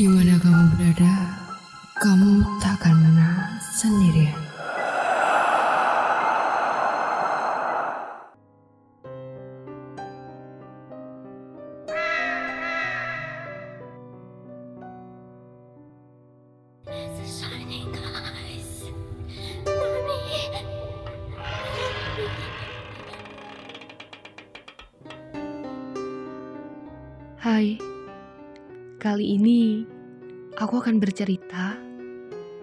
Di mana kamu berada, kamu tak akan pernah sendirian. Hai, kali ini aku akan bercerita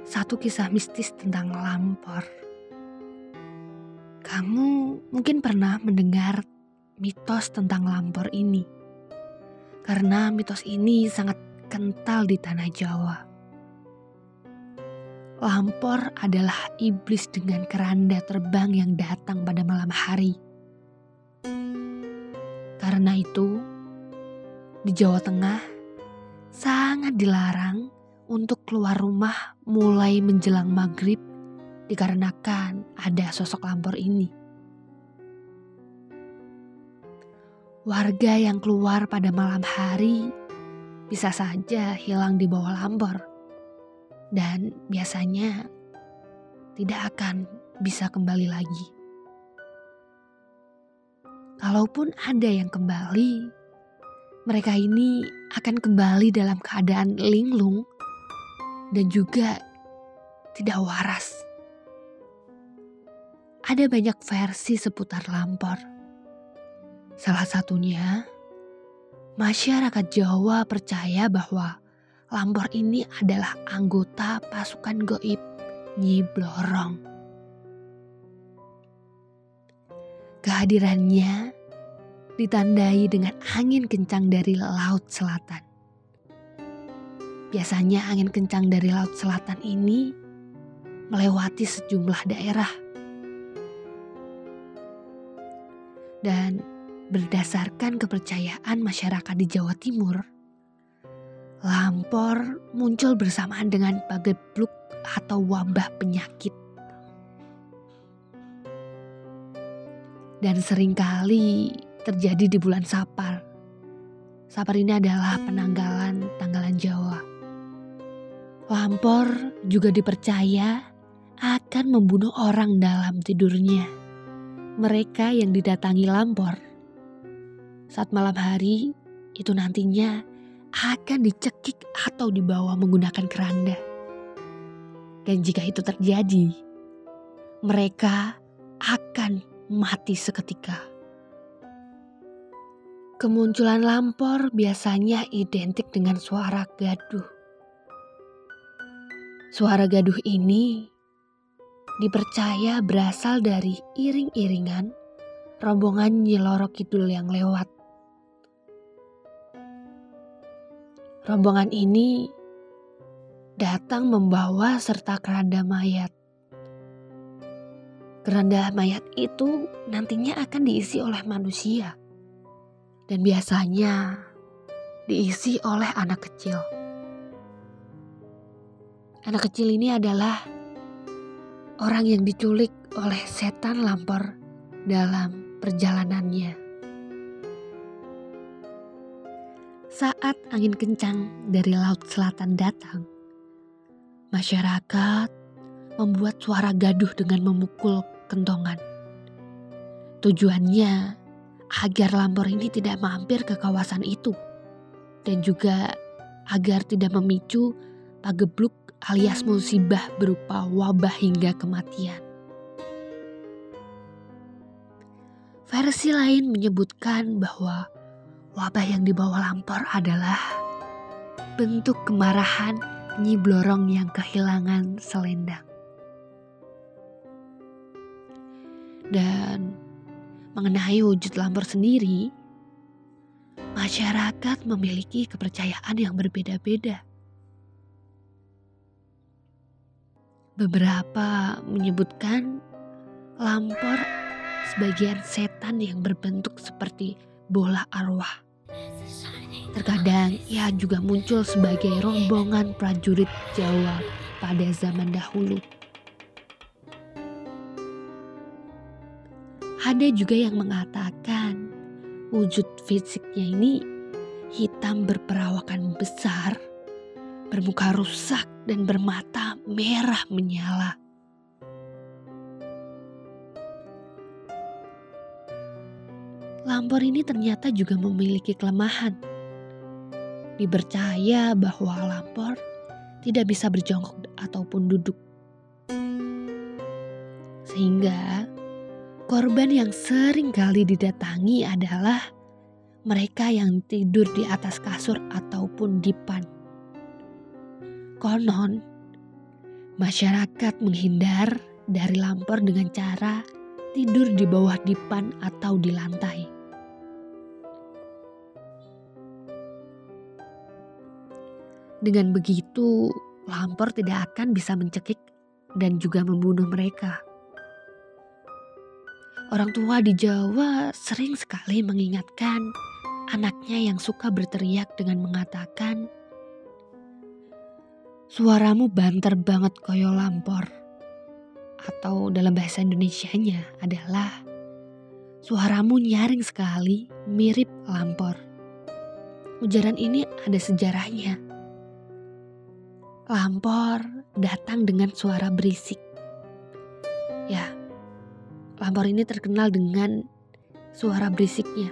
satu kisah mistis tentang lampor. Kamu mungkin pernah mendengar mitos tentang lampor ini, karena mitos ini sangat kental di tanah Jawa. Lampor adalah iblis dengan keranda terbang yang datang pada malam hari. Karena itu, di Jawa Tengah sangat dilarang untuk keluar rumah mulai menjelang maghrib dikarenakan ada sosok lampor ini. Warga yang keluar pada malam hari bisa saja hilang di bawah lampor dan biasanya tidak akan bisa kembali lagi. Kalaupun ada yang kembali, mereka ini akan kembali dalam keadaan linglung dan juga tidak waras. Ada banyak versi seputar lampor. Salah satunya, masyarakat Jawa percaya bahwa lampor ini adalah anggota pasukan goib Nyi Blorong. Kehadirannya ditandai dengan angin kencang dari laut selatan. Biasanya angin kencang dari laut selatan ini melewati sejumlah daerah. Dan berdasarkan kepercayaan masyarakat di Jawa Timur, lampor muncul bersamaan dengan pagebluk atau wabah penyakit. Dan sering kali terjadi di bulan Sapar. Sapar ini adalah penanggalan tanggalan Jawa. Lampor juga dipercaya akan membunuh orang dalam tidurnya. Mereka yang didatangi lampor saat malam hari itu nantinya akan dicekik atau dibawa menggunakan keranda. Dan jika itu terjadi, mereka akan mati seketika. Kemunculan lampor biasanya identik dengan suara gaduh. Suara gaduh ini dipercaya berasal dari iring-iringan rombongan Nyiloro Kidul yang lewat. Rombongan ini datang membawa serta keranda mayat. Keranda mayat itu nantinya akan diisi oleh manusia dan biasanya diisi oleh anak kecil. Anak kecil ini adalah orang yang diculik oleh setan lampor dalam perjalanannya. Saat angin kencang dari laut selatan datang, masyarakat membuat suara gaduh dengan memukul kentongan. Tujuannya agar lampor ini tidak mampir ke kawasan itu dan juga agar tidak memicu pagebluk alias musibah berupa wabah hingga kematian. Versi lain menyebutkan bahwa wabah yang dibawa lampor adalah bentuk kemarahan Nyi Blorong yang kehilangan selendang. Dan mengenai wujud lampor sendiri, masyarakat memiliki kepercayaan yang berbeda-beda. Beberapa menyebutkan lampor sebagian setan yang berbentuk seperti bola arwah. Terkadang ia juga muncul sebagai rombongan prajurit Jawa pada zaman dahulu. Ada juga yang mengatakan wujud fisiknya ini hitam berperawakan besar bermuka rusak dan bermata merah menyala. Lampor ini ternyata juga memiliki kelemahan. Dipercaya bahwa lampor tidak bisa berjongkok ataupun duduk. Sehingga korban yang sering kali didatangi adalah mereka yang tidur di atas kasur ataupun dipan. Konon, masyarakat menghindar dari lampor dengan cara tidur di bawah dipan atau di lantai. Dengan begitu, lampor tidak akan bisa mencekik dan juga membunuh mereka. Orang tua di Jawa sering sekali mengingatkan anaknya yang suka berteriak dengan mengatakan, "Suaramu banter banget koyo lampor." Atau dalam bahasa Indonesianya adalah, "Suaramu nyaring sekali, mirip lampor." Ujaran ini ada sejarahnya Lampor datang dengan suara berisik. Lampor ini terkenal dengan suara berisiknya.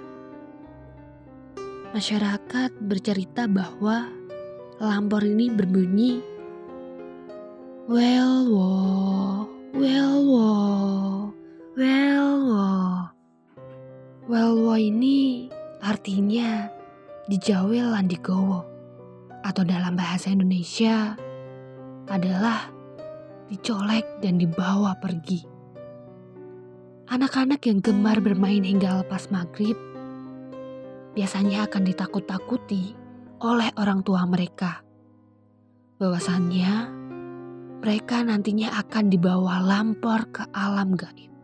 Masyarakat bercerita bahwa Lampor ini berbunyi Well wo, well wo, well wo. Well wo ini artinya dijawel landigowo atau dalam bahasa Indonesia adalah dicolek dan dibawa pergi. Anak-anak yang gemar bermain hingga lepas maghrib biasanya akan ditakut-takuti oleh orang tua mereka. Bahwasannya mereka nantinya akan dibawa lampor ke alam gaib.